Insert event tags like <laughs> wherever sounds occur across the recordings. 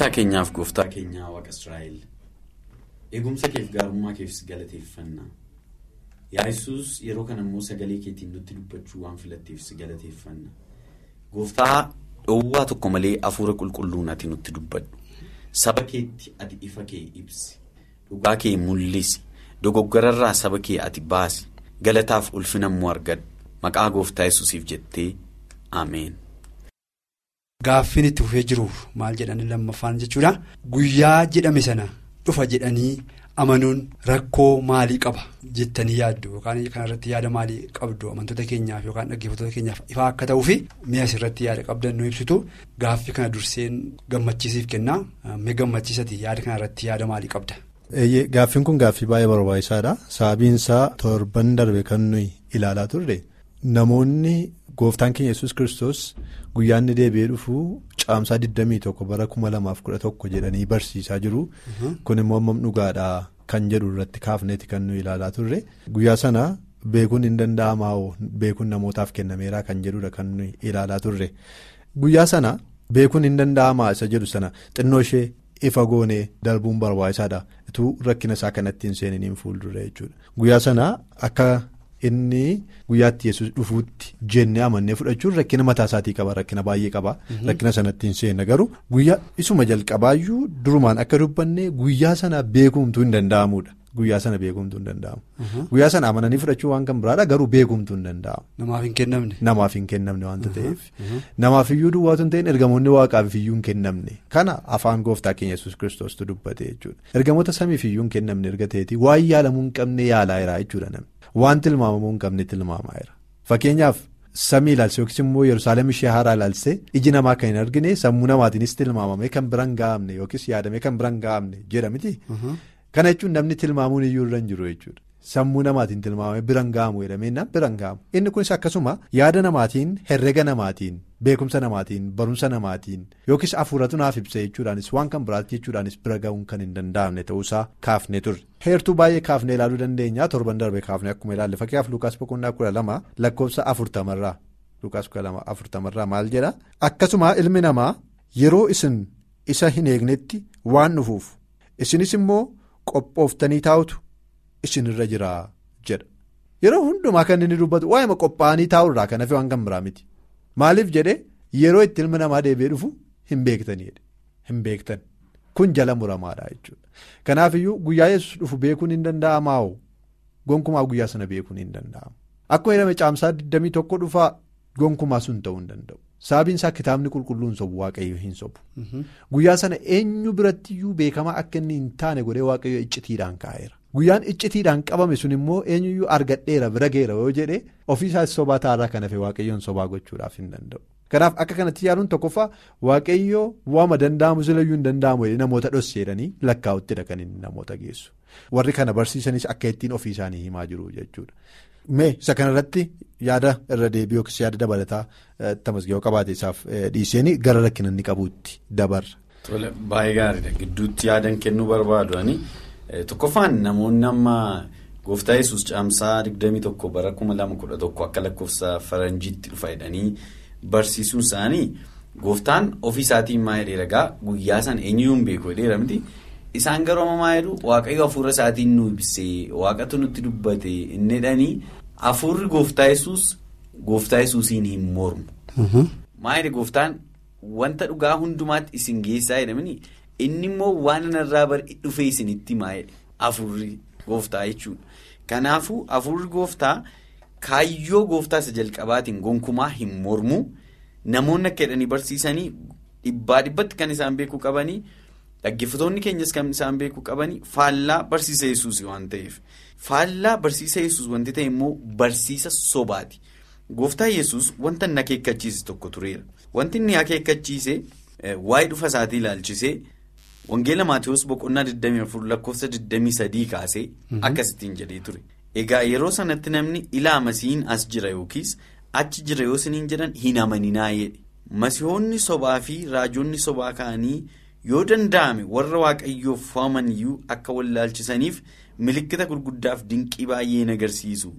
Fayyisaa keenyaaf gooftaa keenyaa waaqa Israa'el. Eegumsa keef gaarummaa keef galateeffanna yaa Yesuus yeroo kana immoo sagalee keetiin nutti dubbachuu waan filatteef si galateeffanna gooftaa dhoowwaa tokko malee hafuura qulqulluun ati nutti dubbadhu. Saba keetti ati ifa kee ibsi. Dhugaa kee mul'isi. Dogoggorarraa saba kee ati baasi. Galataaf ulfina immoo argadhu. Maqaa gooftaa Yesuusiif jettee ameen. Gaaffiin itti fufee jiruuf maal jedhanii lammaffaan jechuudha. Guyyaa jedhame sana dhufa jedhanii amanuun rakkoo maalii qaba jettanii yaaddu? Yookaan kanarratti yaada maalii qabdu? Amantoota keenyaaf yookaan dhaggeeffattoota keenyaaf ifaa akka ta'uu fi mi'a asirratti yaada qabdan nu ibsitu. Gaaffii kana durseen gammachiisiif kennaa mee gammachiisati yaada kanarratti yaada maalii qabda. Gaaffiin kun gaaffii baay'ee barbaachisaadha. Sababiinsaa torban darbe kan nuyi ilaalaa turre. Namoonni. Gooftaan keenya yesus kristos guyyaa inni deebi'ee dhufu caamsaa 21 bara 2011 jedhanii barsiisaa jiru. Kun immoo ammam dhugaadhaa kan jedhu irratti kaafneeti kan nuyi ilaalaa turre. Guyyaa sana beekuun hin danda'amaa beekuun namootaaf kennameera kan jedhudha kan nuyi ilaalaa turre. Guyyaa sana beekuun hin danda'amaa isa jedhu sana xinnoo ishee ifa goonee darbuun barbaachisaadha. Ituu rakkina isaa kanatti hin seeniniin fuuldura jechuudha. Guyyaa sana akka. Inni guyyaatti yesus dhufuutti jennee amannee fudhachuun rakkina mataa isaatii qaba rakkina baay'ee qaba. Rakkina sanatti hin seenna garuu guyyaa isuma jalqabaayyuu durumaan akka dubbanne guyyaa sana beekumtuu hin danda'amudha. Guyyaa sana beekumtuu hin danda'amu. Guyyaa sana amananii fudhachuu waan kan biraadha garuu beekumtuu hin danda'amu. Namaaf hin kennamne. Namaaf hin kennamne waanta ta'eef. Namaaf iyyuu duwwaatu hin ta'in ergamoonni waaqaaf iyyuu hin kennamne kana afaan gooftaa keenya yesus kiristoostu dubbate jechuudha. Ergamoota samiif iyyuu hin kennamne erga ta'eeti waan yaalamuu hin qabne yaalaa jira jechuudha namni. Waan tilmaamamuu hin qabne tilmaamaa jira. Fakkeenyaaf samii ilaalse yookiis immoo Yerusaalem ishee haaraa ilaalse iji namaa kan hin argine sammuu namaatiinis tilmaamamee kan biraan ga'amne yookiis yaadamee kan biraan ga'amne jedha miti. Kana jechuun namni tilmaamuun iyyuu irra hin jiru jechuudha. Sammuu namaatiin tilmaamamee biraan ga'amu jedhamee biraan ga'amu. Inni kunis akkasuma yaada namaatiin herrega namaatiin beekumsa namaatiin barumsa namaatiin yookiis hafuuratu naaf ibsa jechuudhaanis waan kan biraatti jechuudhaanis bira ga'uun kan hin danda'amne ta'uusaa kaafnee turre. Heertuu baay'ee kaafnee ilaaluu dandeenya torban darbe kaafnee akkuma ilaalle fakkiyaaf Lukaas boqonnaa kudha lama lakkoofsa afurtamarraa Lukaas kudha lama afurtamarraa maal jedha akkasuma ilmi namaa yeroo isin isa hin eegnetti waan dhufuuf isinis immoo qophooftanii taa'utu isinirra jira jedha yeroo hundumaa kan inni dubbatu waa'ima qophaa'anii taa'urraa kan hafe waan kan biraa miti maaliif jedhe yeroo itti ilmi namaa deebi'ee dhufu hin beektanii hin beektan. Kun jala muramaadha jechuudha. Kanaaf iyyuu guyyaa yesus dhufu beekuun hin danda'amaa gonkumaa guyyaa sana beekuun hin danda'amu. Akkuma jedhame caamsaa 21 dhufaa gonkumaa sun ta'uu hin danda'u. Sababiin isaa kitaabni qulqulluun sobu waaqayyo hin sobu. Guyyaa sana eenyu biratti iyyuu beekamaa akka inni hin taane godhee waaqayyo iccitiidhaan kaa'eera. Guyyaan iccitiidhaan qabame sun immoo eenyuyyuu argadheera bira geera yoo jedhe ofiisaas sobaa taa'arraa kan hafe waaqayyoon sobaa gochuudhaaf hin danda'u. Kanaaf akka kanatti yaaluun tokkoffaa waaqayyoo waama danda'amu silayyuu hin danda'amu namoota dhosseedhanii lakkaa'uttidha kan inni namoota geessu. Warri kana barsiisanis akka ittiin ofii isaanii himaa jiru jechuudha. Mee isa kanarratti yaada irra deebii yookiis yaada dabalataa tamasga'oo qabaate isaaf dhiiseen gara rakkina inni qabuutti dabarra. Tole baay'ee gaariidha gidduutti yaadan kennuu barbaadu tokkoffaan namoonni amma gooftaa yesus caamsaa 21 bara 2011 akka lakkoofsa faranjiitti dhufa jedhanii. Barsiisuun isaanii gooftaan ofii isaatiin maa jedhee ragaa guyyaa sana eenyuyyuu hin beeku jedheera miti isaan garuu amma maa jedhu waaqayyo hafuura isaatiin nu ibsee waaqatu nutti dubbate inni jedhanii hafuurri gooftaa yesuus gooftaa yesuusiin hin mormu. Maa jedhe gooftaan wanta dhugaa hundumaatti isin geessaa jedhamanii inni immoo waan irraa dhufee isinitti maa jedhe hafuurri gooftaa jechuudha. Kanaafuu hafuurri gooftaa. Kaayyoo gooftaa isa jalqabaatiin gonkumaa hin mormu namoonni akka jedhanii barsiisanii dhibbaa dhibbatti kan isaan beekuu qabanii dhaggeeffatoonni keenyas kan isaan beekuu qabanii faallaa barsiisa yesuus waan ta'eef faallaa barsiisa yesuus wanti ta'e immoo barsiisa sobaati. Gooftaa yesus wanta inni akeekkachiise tokko tureera. Wanti inni akeekkachiise waa'ee dhufa isaatii ilaalchisee wangeela Maatiyus boqonnaa 24 lakkoofsa 23 kaasee akkasittiin jedhee ture. Egaa yeroo sanatti namni ilaa masiihin as jira yookiis achi jira yoo isiniin jedhan hin amaninaa jedhe. Masihoonni sobaa fi raajonni sobaa ka'anii yoo danda'ame warra waaqayyoof fo'aman iyyuu akka wallaalchisaniif milikkita gurguddaaf dinqii baay'ee agarsiisu.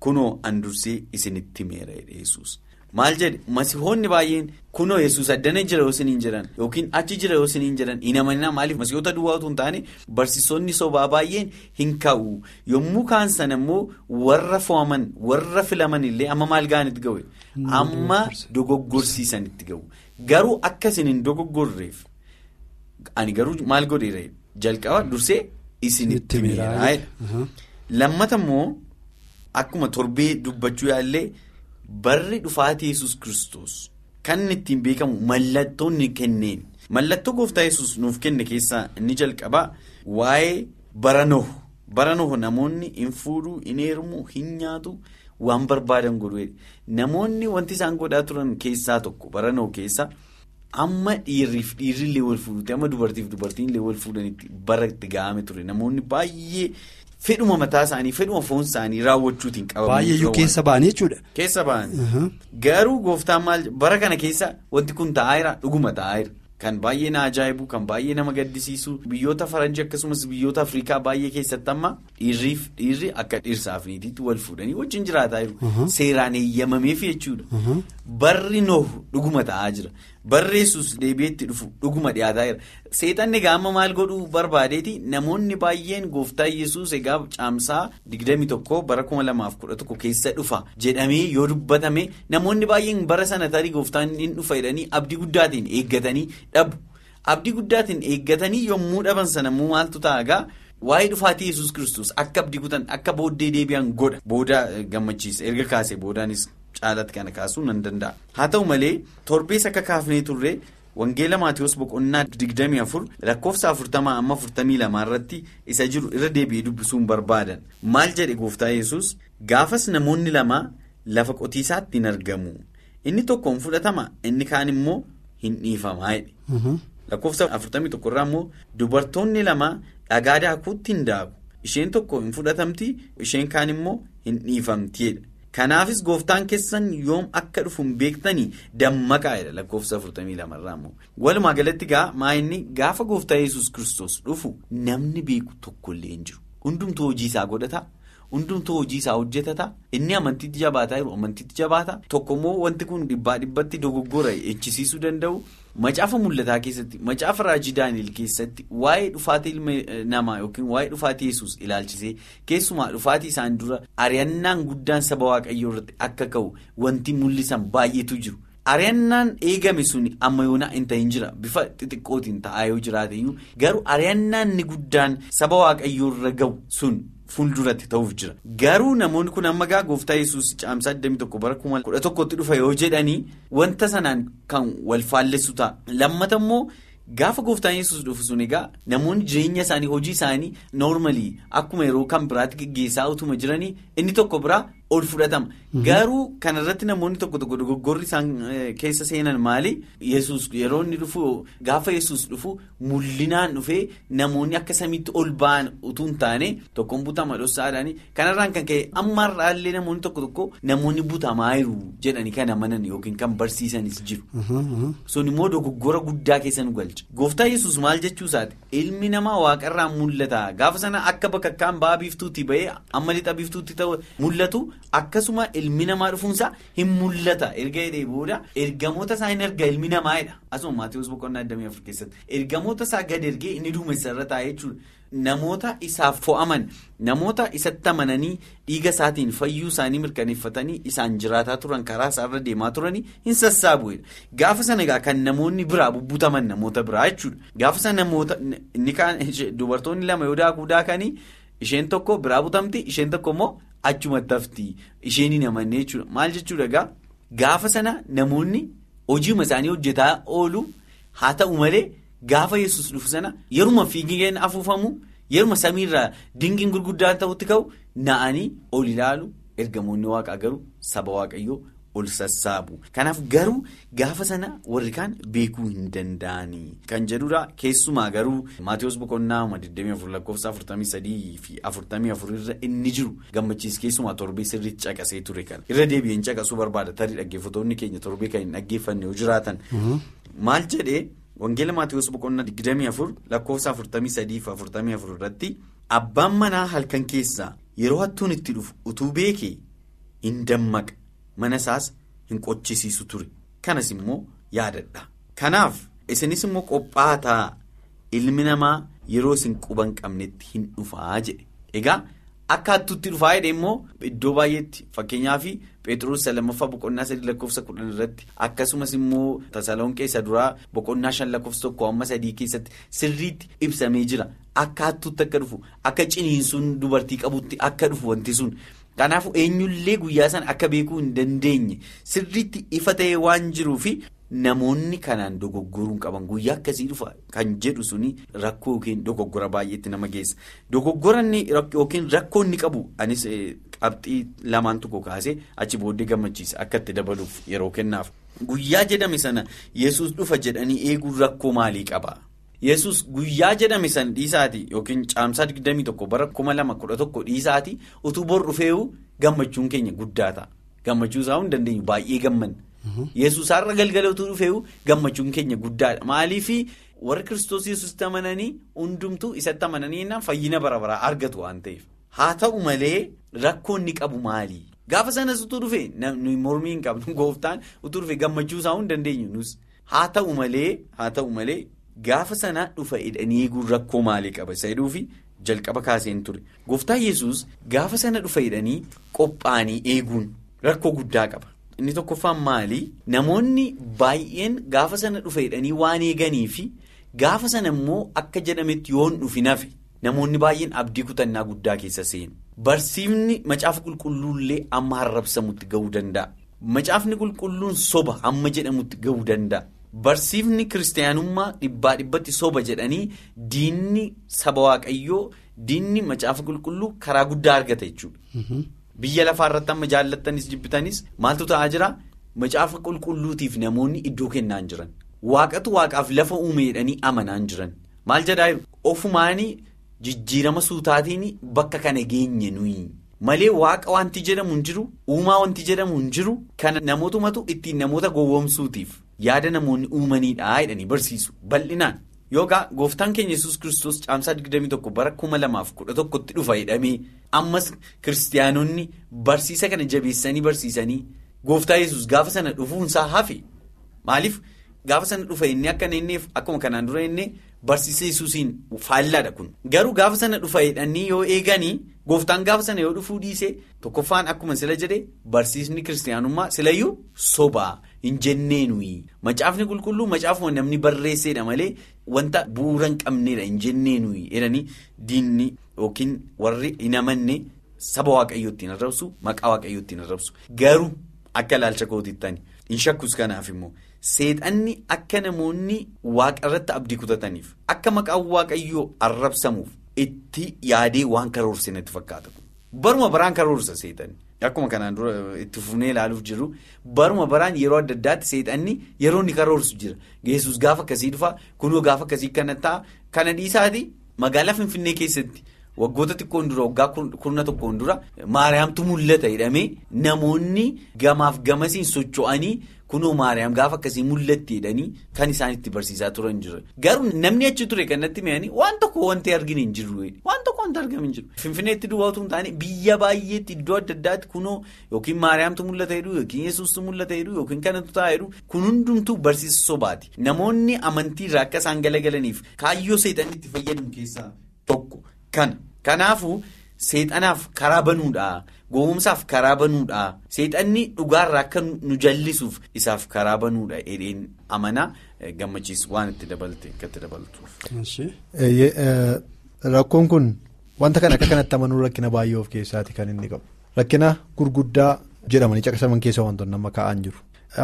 Kunoo an dursee isinitti meera yesus maal jedhe? Masihoonni baay'een kunoo yesus addana jira yoo isiniin jedhan yookiin achi jira yoo isiniin jedhan hin amaninaa maaliif? Masihoota duwwaa utuu hin taane barsiisonni sobaa baay'een hin ka'u. Yommuu kaan sana immoo warra fo'aman warra filaman illee amma maal ga'anitti ga'u? Amma dogoggorsiisanitti ga'u. Garuu akka isin hin dogoggorreef ani garuu maal godheera jalqaba dursee isinitti meera lammata immoo. Akkuma torbee dubbachuu yaallee barri dhufaatii yesus kristos kan ittiin beekamu mallattoonni kenneen mallattoo gooftaa yesus nuuf kenne keessaa inni jalqabaa waa'ee bara nohu bara nohu namoonni hin fuudhuu hin heerumuu hin nyaatu waan barbaadan godhu namoonni wanti isaan godhaa turan keessaa tokko bara nohu keessa amma dhiirriif dhiirrillee wal fuudhutti amma dubartiif dubartiinillee wal fuudhanitti bara itti ga'ame ture namoonni baay'ee. Fedhuma mataa isaanii fedhuma foon isaanii raawwachuutiin qabamu. Baay'eeyyuu keessa ba'anii jechuudha. Keessa ba'anii. Garuu gooftaan maal bara kana keessa wanti kun taa'eera dhuguma taa'eera. Kan baay'ee na ajaa'ibu kan baay'ee nama gaddisiisu biyyoota faranjii akkasumas biyyoota afrikaa baay'ee keessatti amma dhiirriif dhiirri akka dhiirsaaf niitiitti wal fuudhanii wajjin jiraataa jiru. Seeraan eeyyamameef jechuudha. Barri noohu dhuguma taa'aa jira. Barri yesus deebi'eetti dhufu dhuguma dhiyaataa jira. Seexanni egaa amma maal godhuu barbaadeeti namoonni baay'een gooftaa yesus egaa caamsaa 21 bara 2011 keessa dhufa jedhamee yoo dubbatame namoonni baay'een bara sana tarii gooftaan hin dhufa jedhanii abdii guddaatiin eeggatanii dhabu. Abdii guddaatiin eeggatanii yommuu dhaban sana immoo maaltu ta'a waa'ee dhufaatii yesus kristos akka abdii kutan akka booddee deebi'an godha. Booda gammachiisa erga kaasee boodaanis caalatti kana kaasuu nan danda'a. Haa ta'u malee torbees akka kaafnee turre. Wangeela Maatiyus boqonnaa 24 lakkoofsa 40 amma 42 irratti isa jiru irra deebi'ee dubbisuun barbaadan. Maal jedhe gooftaa yesus gaafas namoonni lama lafa qotiisaatti hin argamu. Inni tokko hin fudhatama inni kaan immoo hin dhiifamaa jedhe. Lakkoofsa 41 irraa immoo dubartoonni lama dhagaa daakuutti hin daaku. Isheen tokko hin fudhatamti isheen kaan immoo hin dhiifamti Kanaafis gooftaan keessan yoom akka dhufu hin beektanii dammaqaadha lakkoofsa 42 irraa immoo. Walumaa galatti gaa maayinni gaafa gooftaa yesus kristos dhufu namni beeku tokkollee hin jiru. Hundumtuu hojii isaa godhata. Hundumtuu hojii isaa hojjetata. Inni amantiitti jabaataa jiru amantiitti jabaata. Tokkommoo wanti kun dhibbaa dhibbatti dogoggora echisiisuu danda'u. Macaafa mul'ataa keessatti macaafa raajii daani'el keessatti waa'ee dhufaatii ilma namaa yookiin waa'ee dhufaatii yesus ilaalchisee keessumaa dhufaatii isaan dura ari'annaan guddaan saba waaqayyoo irratti akka ka'u wanti mul'isan baay'eetu jiru. Ari'annaan eegame sun amma yoonaa hin ta'in jira bifa xixiqqootiin ta'aa yoo jiraate garuu ari'annaan ni guddaan saba waaqayyoo irra ga'u sun. Fuulduratti ta'uuf jira. Garuu namoonni kun amma gaa gooftaa yesus caamsaa 21 bara 11tti dhufa yoo jedhanii wanta sanaan kan wal faallessu ta'a. Lammata immoo gaafa gooftaan yesus dhufu sun egaa namoonni jireenya isaanii hojii isaanii noormalii akkuma yeroo kan biraatti geggeessaa utuma jiranii inni tokko biraa ol fudhatama garuu kanarratti namoonni tokko tokko dogoggorri isaan keessa seenan maali yesus yeroo inni dhufu gaafa yesus dhufu mul'inaan dhufee namoonni akka samiitti ol ba'an utuu hin taane tokkoon butama dhossaadhaanii kanarraan kan ka'e ammaarraallee namoonni tokko tokko namoonni butamaa jiru jedhanii kan amanan yookiin kan barsiisanis jiru. sun immoo dogoggora guddaa keessa nu galcha gooftaa yesus maal jechuu isaati ilmi namaa waaqarraan mul'ata gaafa sana akka bakka kaan ba'aa biiftuutti ba'ee amma lixa biiftuutti mul'atu. Akkasuma ilmi namaa dhufuunsaa hin mul'ata. Erga jedhee booda ergamoota isaa hin erga ilmi namaadha asuma Maatiyus boqonnaa 24 keessatti. Ergamoota isaa gad ergee inni duumessa irra taa'ee jechuudha namoota isaaf fo'aman namoota isatti amananii dhiiga isaatiin fayyuu isaanii mirkaneeffatanii isaan jiraataa turan karaa isaarra deemaa turanii hin sassaabu'edha gaafa sana egaa kan namoonni biraa bubbutaman namoota biraa jechuudha. Gaafa sana namoota dubartoonni lama yoo daakuu daakanii isheen tokko biraa butamti isheen tokko immoo. Achumatti hafti isheen hin amannee jechuudha. Maal jechuudha egaa? Gaafa sana namoonni hojiima isaanii hojjetaa oolu haa ta'u malee gaafa yesus dhufu sana yeruma fiigeen afuufamu yeruma samiirraa dingiin gurguddaan ta'utti ka'u na'anii ol ilaalu ergamoonni waaqaa garuu saba waaqayyoo ol sassaabu kanaaf garuu gaafa sana warri kaan beekuu hin danda'anii. Kan jedhudha keessumaa garuu maatiyoos boqonnaa 24 lakkoofsa 43 fi 44 irra inni jiru gammachiis keessumaa torbee sirriitti caqasee ture kan irra deebi'een caqasuu barbaada. Tarii dhaggeeffattoonni keenya torbee kan hin dhaggeeffanne yoo jiraatan. Maal jedhee wangeela maatiyoos boqonnaa 24 lakkoofsa 43 fi 44 irratti abbaan manaa halkan keessaa yeroo hattuun itti dhufu utuu beekee hin dammaqa. Mana isaas hin qochisiisu ture kanas immoo yaadadha kanaaf isinis immoo qophaataa ilmi namaa yeroo isin quban qabnetti hin dhufaa jedhe egaa akka hattuutti dhufaa jedhe immoo iddoo baay'eetti fakkeenyaaf Pheexroos lammaffaa boqonnaa sadii lakkoofsa kudhan irratti akkasumas immoo Tasalonqee isa duraa boqonnaa shan lakkoofsa tokko amma sadii keessatti sirriitti ibsamee jira akka hattuutti akka dhufu akka ciniinsuun dubartii qabutti akka dhufu wanti sun. Kanaafuu eenyullee guyyaa sana akka beekuu hin dandeenye sirriitti ifa ta'ee waan jiruufi namoonni kanaan dogoggoruu qaban guyyaa akkasii dhufa kan jedhu suni rakkoo yookiin dogoggora baay'eetti nama geessa. Dogoggoranni yookiin rakkoo inni qabu anis qabxii lamaan tokko kaasee achi booddee gammachiisa akka itti dabaluuf yeroo kennaaf. Guyyaa jedhame sana yesus dhufa jedhanii eeguun rakkoo maalii qaba? Yesus guyyaa jedhame san dhiisaati yookiin caamsaa 21 bara 2011 dhiisaati utuu bor dhufeewu gammachuun keenya guddaa ta'a. Gammachuu isaa hin dandeenyu baay'ee gammanna yesus har'a galgala utuu dhufeewu gammachuun keenya guddaadha maaliif warri kiristoos yesusitti amananii hundumtuu isatti amananii fayyina bara baraa argatu waan ta'eef. Haa ta'u malee rakkoo inni qabu maali? Gaafa sanas utuu dhufe nuyi mormii hin qabnu <laughs> gooftaan utuu dhufe gammachuu isaa hin dandeenyu nus haa ta'u malee. Gaafa sana dhufa hidhanii eeguun rakkoo maalii qaba? Isa jedhuufi jalqaba kaaseen ture. Gooftaa yesus gaafa sana dhufa hidhanii qophaa'anii eeguun rakkoo guddaa qaba. Inni tokkoffaan maalii namoonni baay'een gaafa sana dhufa hidhanii waan eeganiifi gaafa sana immoo akka jedhametti yoon dhufi nafe namoonni baay'een abdii kutannaa guddaa keessa seenu. Barsiifni macaafa qulqulluullee amma arrabsamutti ga'uu danda'a. Macaafni qulqulluun soba amma jedhamutti ga'uu danda'a. Barsiifni kiristaanummaa dhibbaa dhibbatti soba jedhanii diinni saba waaqayyoo diinni macaafa qulqulluu karaa guddaa argata jechuudha. Biyya lafaa irratti amma jaallattanis jibbitanis maaltu ta'aa jira? Macaafa qulqulluutiif namoonni iddoo kennaan jiran. Waaqatu waaqaaf lafa uume jedhanii amanaan jiran. Maal jedhaa? Ofumaanii jijjiirama suutaatiin bakka kana geenye nuyi. Malee waaqa wanti jedhamu hin jiru uumaa wanti jedhamu hin jiru. Kana namootumatu ittiin namoota gowwoomsuutiif yaada namoonni uumaniidha jedhanii barsiisu. Bal'inaan yookaan gooftaan keenya yesus kiristoos caamsaa 21 bara 2011tti dhufa jedhamee ammas kiristaanonni barsiisa kana jabeessanii barsiisanii gooftaa yesus gaafa sana dhufuunsaa hafe maaliif? Gaafa sana dhufa inni akka inneef akkuma kanaan dura inni barsiisa yesuusiin faallaadha kun. Garuu gaafa sana dhufa jedhanii yoo eeganii. Gooftaan gaafa sana yoo dhufuu dhiise tokkoffaan akkuma sila jedhe barsiisni kiristaanummaa silayyuu sobaa hin jennee nuyi macaafni qulqulluu macaafuma namni barreesseedha malee wanta bu'uura hin qabneedha hin jennee nuyi jedhanii diinni yookiin warri hin amanne saba waaqayyoo ittiin arrabsu maqaa waaqayyoo ittiin arrabsu. Garuu akka ilaalcha kootiittani hin shakkus kanaaf immoo seexanni akka namoonni waaqa irratti abdii kutataniif akka maqaan waaqayyoo arrabsamuuf. Itti yaadee waan karoorse natti fakkaata. Baruma baraan karoorsa seexanni akkuma kanaan dura itti fufnee ilaaluuf jiru baruma baraan yeroo adda addaatti seexanni yeroo inni karoorsu jira geessus gaafa akkasii dhufa kunoo gaafa akkasii kana ta'a kana dhiisaati magaalaa finfinnee keessatti waggoota xiqqoon dura waggaa kurna tokkoon dura maariyaamtu mul'ata jedhamee namoonni gamaaf gamasiin socho'anii. kunoo maariyaam gaafa akkasii mul'atti jedhanii kan isaan itti barsiisaa turan jira garuu namni achi ture kanatti mi'anii waan tokko wanti arginu hin jiru waan tokko wanti argamu hin jiru. Finfinneetti duwwaatu hin taane biyya baay'eetti iddoo adda addaatti kunoo yookiin maariyaamtu mul'ata jedhu yookiin yesuustu mul'ata jedhu yookiin kanatu ta'a jedhu kun hundumtuu barsiisa sobaati. Namoonni amantii irraa akka isaan galagalaniif kaayyoo seexanni itti fayyadamu keessaa tokko kana kanaafuu seexanaaf karaa banuudha. Gowwomsaaf karaa banuudha. Seexanni dhugaarraa akka nu jallisuuf isaaf karaa banuudha. Jedheen amanaa gammachiisu waan itti dabalte akka itti dabaltuuf. Rakkoon kun wanta kana akka kanatti amanuu rakkina baay'ee of keessaati kan inni qabu. Rakkina gurguddaa jedhamanii caqasaman keessa wantoonni nama kaa'an jiru.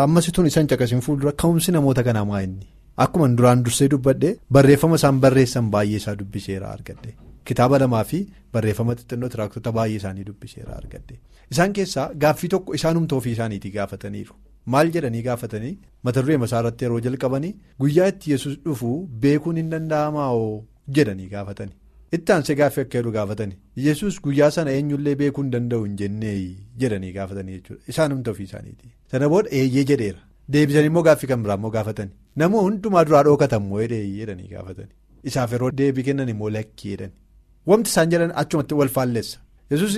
Ammasituun isaan caqasin fuuldura ka'umsi namoota kanaa maa inni? Akkuma duraan dursee dubbadhe barreeffama isaan barreessan baay'ee isaa dubbiseera argadde kitaaba lamaa fi barreeffama xixinnoo tiraaktota baay'ee isaanii dubbiseera argadde isaan keessaa gaaffii tokko isaanumta ofii isaaniitii gaafataniiru. Maal jedhanii gaafatanii? Mata duree masaa irratti yeroo jalqabanii guyyaa itti yesus dhufu beekuun hin danda'amaa oo jedhanii gaafatanii. itti aansee gaaffii akka jedhu gaafatanii yesus guyyaa sana eenyullee beekuu hin danda'u hin jennee jedhanii gaafatanii jechuudha. Isaanumta ofii isaaniiti sana booda eeyyee jedheera. Deebisanii immoo gaaffii kan biraa immoo gaafatanii. Nama hundumaa duraa dhookatan immoo jedhanii gaafatanii. Isaaf yeroo deebii kennan immoo lakkii jedhani wanti isaan jedhan achumatti wal faalleessa yesus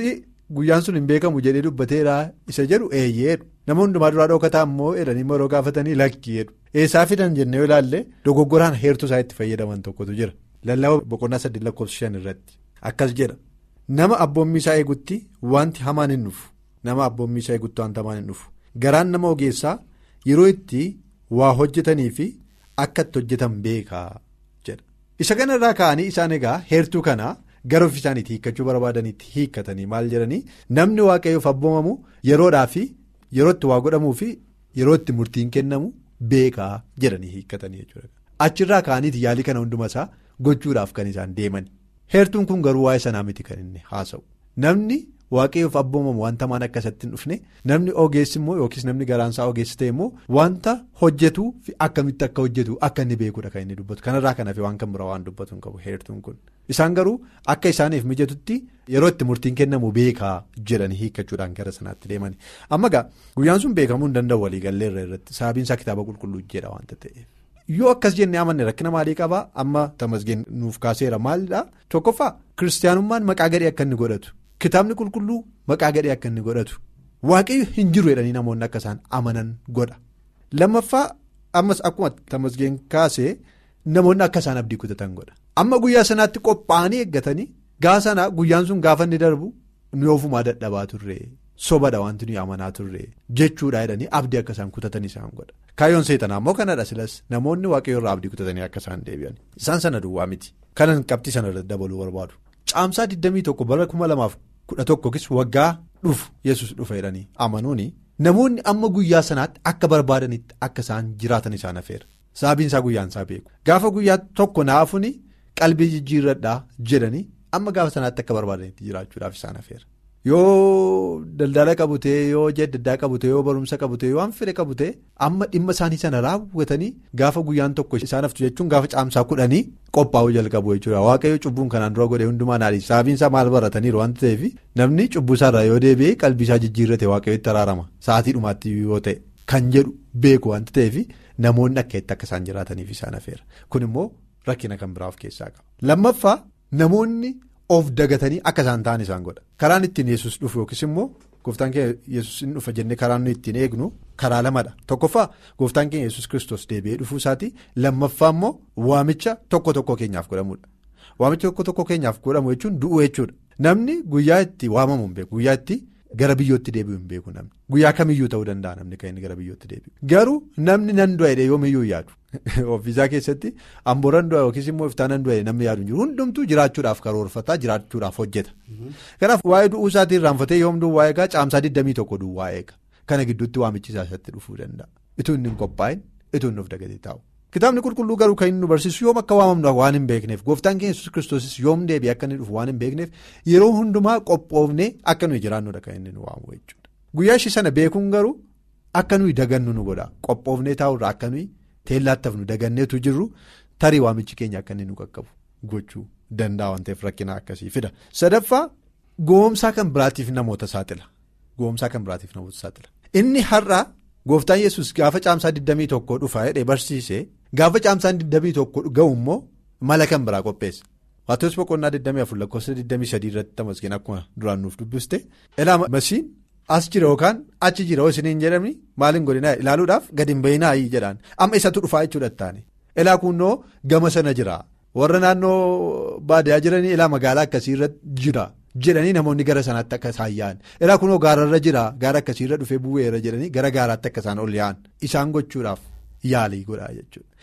guyyaan sun hin beekamu jedhee dubbateera isa jedhu eeyyeedhu nama hundumaa duraa dhookataa immoo jedhanii yeroo gaafatanii lakkii jedhu. Eessaa fidan jennee yoo ilaalle dogoggoraan heertuu isaa itti fayyadaman tokkotu jira. Lallabaa boqonnaa sadii lakkoofsa shan irratti. Akkas jedha. Nama abboommii isaa eegutti wanti hamaan hin dhufu. Nama abboommii isaa eegutti wanti hamaan hin dhufu. Garaan nama ogeessaa yeroo itti waa hojjetanii fi akka itti hojjetan beekaa jedha. Isa kanarraa ka'anii isaan egaa heertuu kanaa gara ofii isaaniitti hiikkachuu barbaadaniitti hiikkatanii maal jedhanii namni waaqayyoof abboomamu yeroodhaa fi yeroo itti waa godhamuu fi yeroo itti murtiin kennamu beekaa jedhanii hiikkatanii jechuudha achirraa ka'aniiti yaalii kana hundumasaa. gochuudhaaf kan isaan deeman heertuun kun garuu waa'ee sanaa miti kan inni haasa'u namni waaqayyoof abboomamu wanta maan akkasatti hin dhufne. Namni ogeessi immoo yookiis namni garaansaa ogeessi ta'e immoo wanta hojjetuu fi akkamitti akka hojjetu akka inni beekuudha kan inni dubbatu. Kanarraa kan hafe waan kan biraa waan dubbatu hin qabu heertuun kun. Isaan garuu akka isaaniif mijatutti yeroo itti murtiin kennamu beekaa jedhanii hiikkachuudhaan gara sanaatti deemani amma gaa guyyaan sun beekamuu hin danda'u waliigalleerra irratti. Sababiinsaa kitaaba qulqulluu jedha wanta ta'eef. yoo akkas jennee amanne rakkina maalii qabaa amma tamasgeen nuuf kaaseera maalidhaa? Tokkoffaa kiristaanummaan maqaa gadhee akka inni godhatu kitaabni qulqulluu maqaa gadhee akka inni godhatu. Waaqayyo hin jiru jedhanii namoonni akka isaan amanan godha. Lammaffaa ammas akkuma tamasgeen kaasee namoonni akka isaan abdii kutatan godha. Amma guyyaa sanaatti qophaa'anii eeggatanii gaafa sana guyyaan sun gaafa inni darbu nu ofumaa dadhabaa turre. sobadha wanti nuyi amanaa turre jechuudha jedhanii abdii akka isaan kutatan isaan godha. Kaayyoon seetanaa immoo kanadha silas namoonni waaqayyo irraa abdii kutatanii akka isaan deebi'an. Isaan sana duwwaa miti. Kanan qabxii sana irratti dabaluu barbaadu caamsaa 21 bara 2011 waggaa dhufu yesus dhufa jedhanii amanuuni. Namoonni amma guyyaa sanaatti akka barbaadanitti akka isaan jiraatan isaan hafeera sababiin isaa guyyaan isaa beeku. Gaafa guyyaa tokko naafuun qalbii jijjiirradhaa jedhanii amma gaafa sanaatti akka barbaadanitti jiraachuudhaaf isaan hafeera. Yoo daldala qabutee yoo jedda qabutee yoo barumsa qabutee yoo waan fedhe qabutee amma dhimma isaanii sana raawwatanii gaafa guyyaan tokko isaan haftu jechuun gaafa caamsaa kudhanii qophaa'uu jalqabu jechuudha waaqayyo cubbuun kanaan dura godhe hundumaa naadhi sababiinsaa maal barataniiru waan ta'eef namni cubbuu isaarraa yoo deebi'ee qalbiisaa jijjiirrate waaqayyotti araarama. Sa'aatii dhumaatti yoo ta'e kan jedhu beeku waan ta'eef namoonni akka itti akka isaan jiraataniif isaan hafeera kun immoo rakkina kan biraa of keessaa qaba. Lammaffaa namoonni. Of dagatanii akka isaan ta'an isaan godha. Karaan ittiin yesus dhufu yookiis immoo gooftaan keenya yesus hin dhufa jennee karaan nuyi ittiin eegnu karaa lamadha tokkoffaa gooftaan keenya yesus kristos deebi'ee dhufuu isaati lammaffaa immoo waamicha tokko tokko keenyaaf godhamudha waamicha tokko tokko keenyaaf godhamu jechuun du'uu jechuudha namni guyyaa itti waamamu guyyaa itti gara biyyootti deebi'u hin beeku namni guyyaa kamiyyuu ta'uu danda'a namni kan inni gara biyyootti deebi'u garuu namni nan du'a jedhee yoomiyyuu yaadu. <laughs> Ofiisaa keessatti ambooraan du'a yookiis immoo iftaan du'a namni yaadu hin jiru hundumtuu jiraachuudhaaf karoorfataa jiraachuudhaaf hojjeta. Kanaaf waa'ee du'uu isaatiin raanfatee yoom duwwaa eegaa caamsaa 21 duwwaa eega. Kana gidduutti waamichi isaa isatti dhufuu danda'a. Ituu inni hin qophaa'in ituu inni of dagatee taa'u. Kitaabni qulqulluu garuu kan inni nu barsiisu yoom akka waamamnu waan hin beekneef gooftaan keenya kiristoosis yoom deebi'ee akka inni dhufu waan hin beekneef yeroo hundumaa qophoofnee akka nuyi jiraannudha kan inni nu waamu jechuudha. Guyyaa ishii sana beekuun garuu akka nuyi dagannu nu godha qophoofnee taa'urraa akka nuyi. teellaattaaf nu daganneetu jirru tarii waamichi keenya akka inni nu qaqqabu gochuu danda'a waan ta'eef rakkina akkasii fida sadaffaa goomsaa kan biraatiif namoota saaxila goomsaa kan biraatiif namoota saaxila inni har'a gooftaan yesus gaafa caamsaa 21 dhufa jedhee barsiise gaafa caamsaan 21 ga'u immoo mala kan biraa qopheessa Maatewos boqonnaa 24 lakkoofsa 23 irratti tamasgeen akkuma duraan nuuf dubbiste ilaa masiin. as jira yookaan achi jira yoo isiniin jedhamni maaliin godhinaa? Ilaaluudhaaf gadi hin bayinaa jedhaan. Amma isatu dhufaa jechuudha taane. Ilaa kunnoo gama sana jira. Warra naannoo baadiyyaa jiranii ilaa magaalaa akkasii irra jira jedhanii namoonni gara sanaatti akka isaan yaa'an. Ilaa kunnoo gaararra jira. Gaara akkasii irra dhufee bu'eera jedhanii gara gaaraatti akka isaan ol yaa'an. Isaan gochuudhaaf yaalii godhaa jechuudha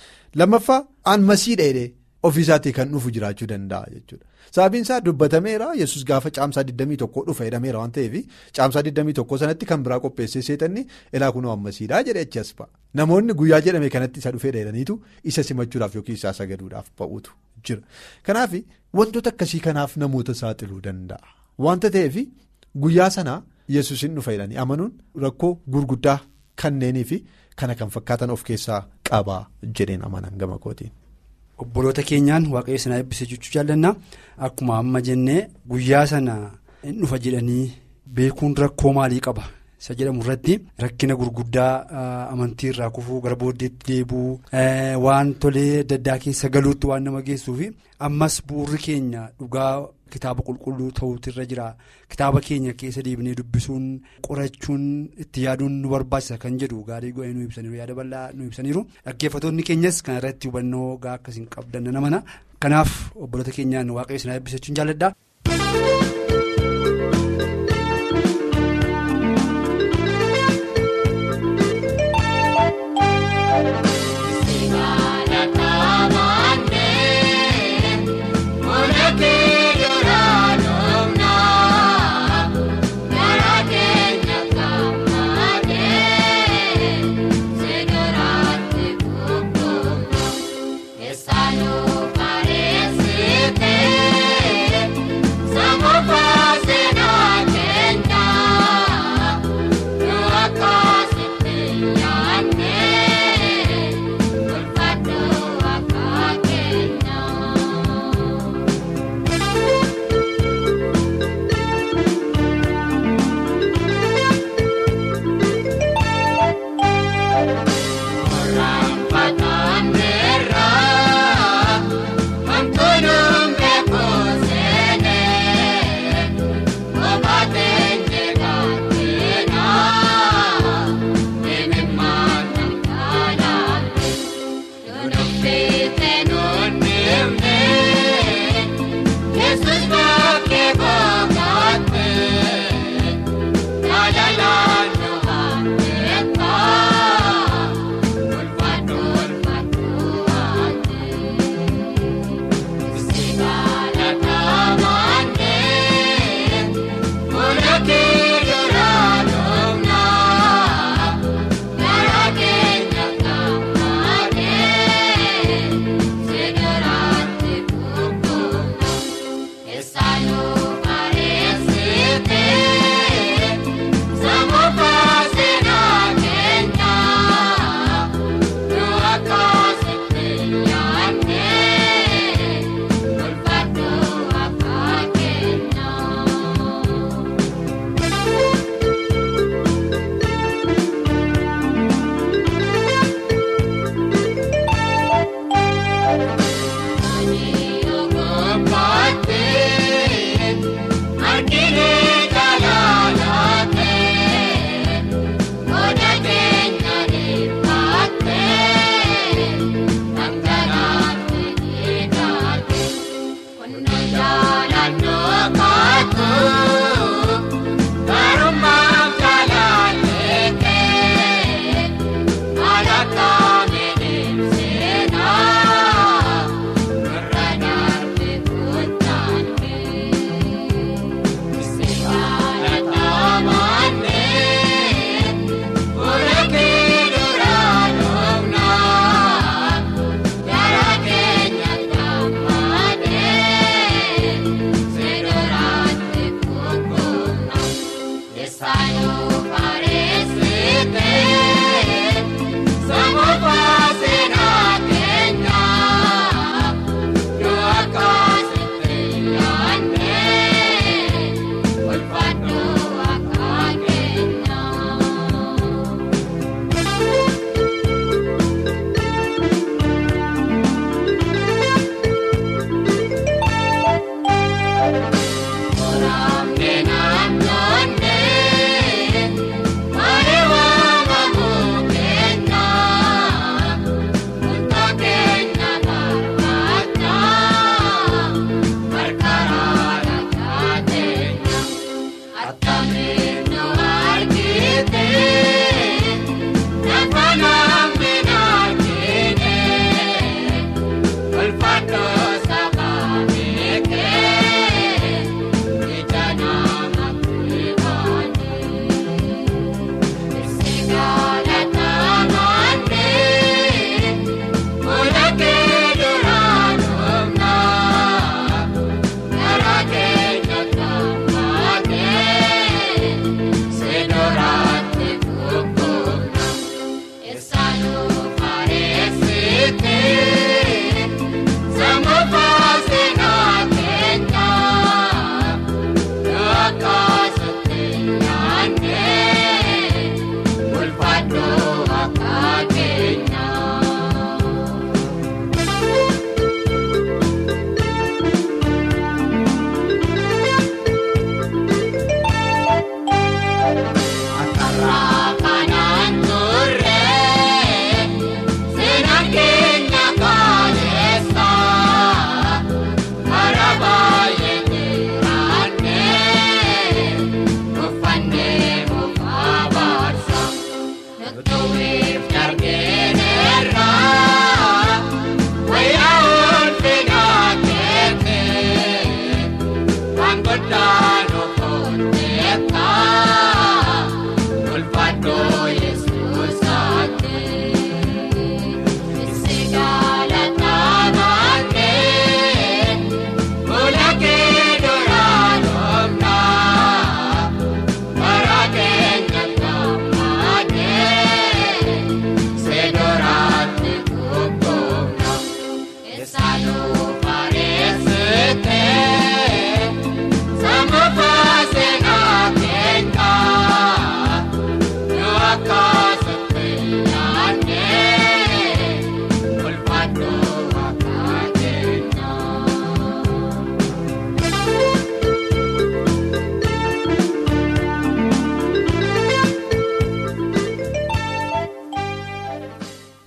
lammaffaa aan masii dheedhee ofiisaatii kan dhufu jiraachuu danda'a jechuudha. Sababiin isaa dubbatameera yesus gaafa caamsaa 21 dhufa jedhameera waan ta'eef caamsaa 21 sanatti kan biraa qopheessee seexanni ilaa kunoo ammasiidhaa jedhe achi as ba'a. Namoonni guyyaa jedhame kanatti isa dhufee dheeraniitu isa simachuudhaaf yookiin isaa sagaduudhaaf ba'uutu jira. Kanaaf wantoota akkasii kanaaf namoota saaxiluu danda'a. Wanta ta'eef guyyaa sanaa yesusin dhufa jedhanii amanuun rakkoo gurguddaa kanneenii fi kana kan fakkaatan of keessaa qabaa jedheen amanan gama kootiin. Obboloota keenyaan waaqayyo sanaa eebbisee jechuu jaallanna akkuma amma jennee guyyaa sana hin dhufa jedhanii beekuun rakkoo maalii qaba isa jedhamu irratti rakkina gurguddaa amantii irraa kufuu gara booddeetti deebuu waan tolee adda addaa keessa galuutti waan nama geessuufi ammas bu'urri keenya dhugaa kitaaba qulqulluu ta'uutu irra jira. Kitaaba keenya keessa deebinee dubbisuun qorachuun itti yaaduun nu barbaachisa kan jedhu gaarii go'ee nu ibsaniiru. Yaada bal'aa nu ibsaniiru. Dhaggeeffattoonni keenyas kan irratti hubannoo gaa akkasiin qabdan namana. Kanaaf obboloota keenyaan waaqayyo sanaa eebbisachuun jaalladha.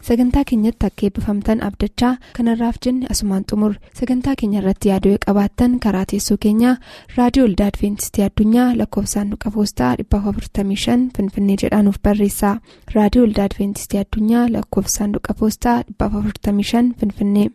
Sagantaa keenyatti akka eebbifamtan abdachaa kanarraaf jenne asumaan xumur sagantaa keenya irratti yaaduu qabaattan karaa teessoo keenyaa raadiyoo olda adventistii addunyaa lakkoofsaanduqa poostaa 455 finfinnee jedhaanuf barreessaa raadiyoo olda adventistii addunyaa lakkoofsaanduqa poostaa 455 finfinnee.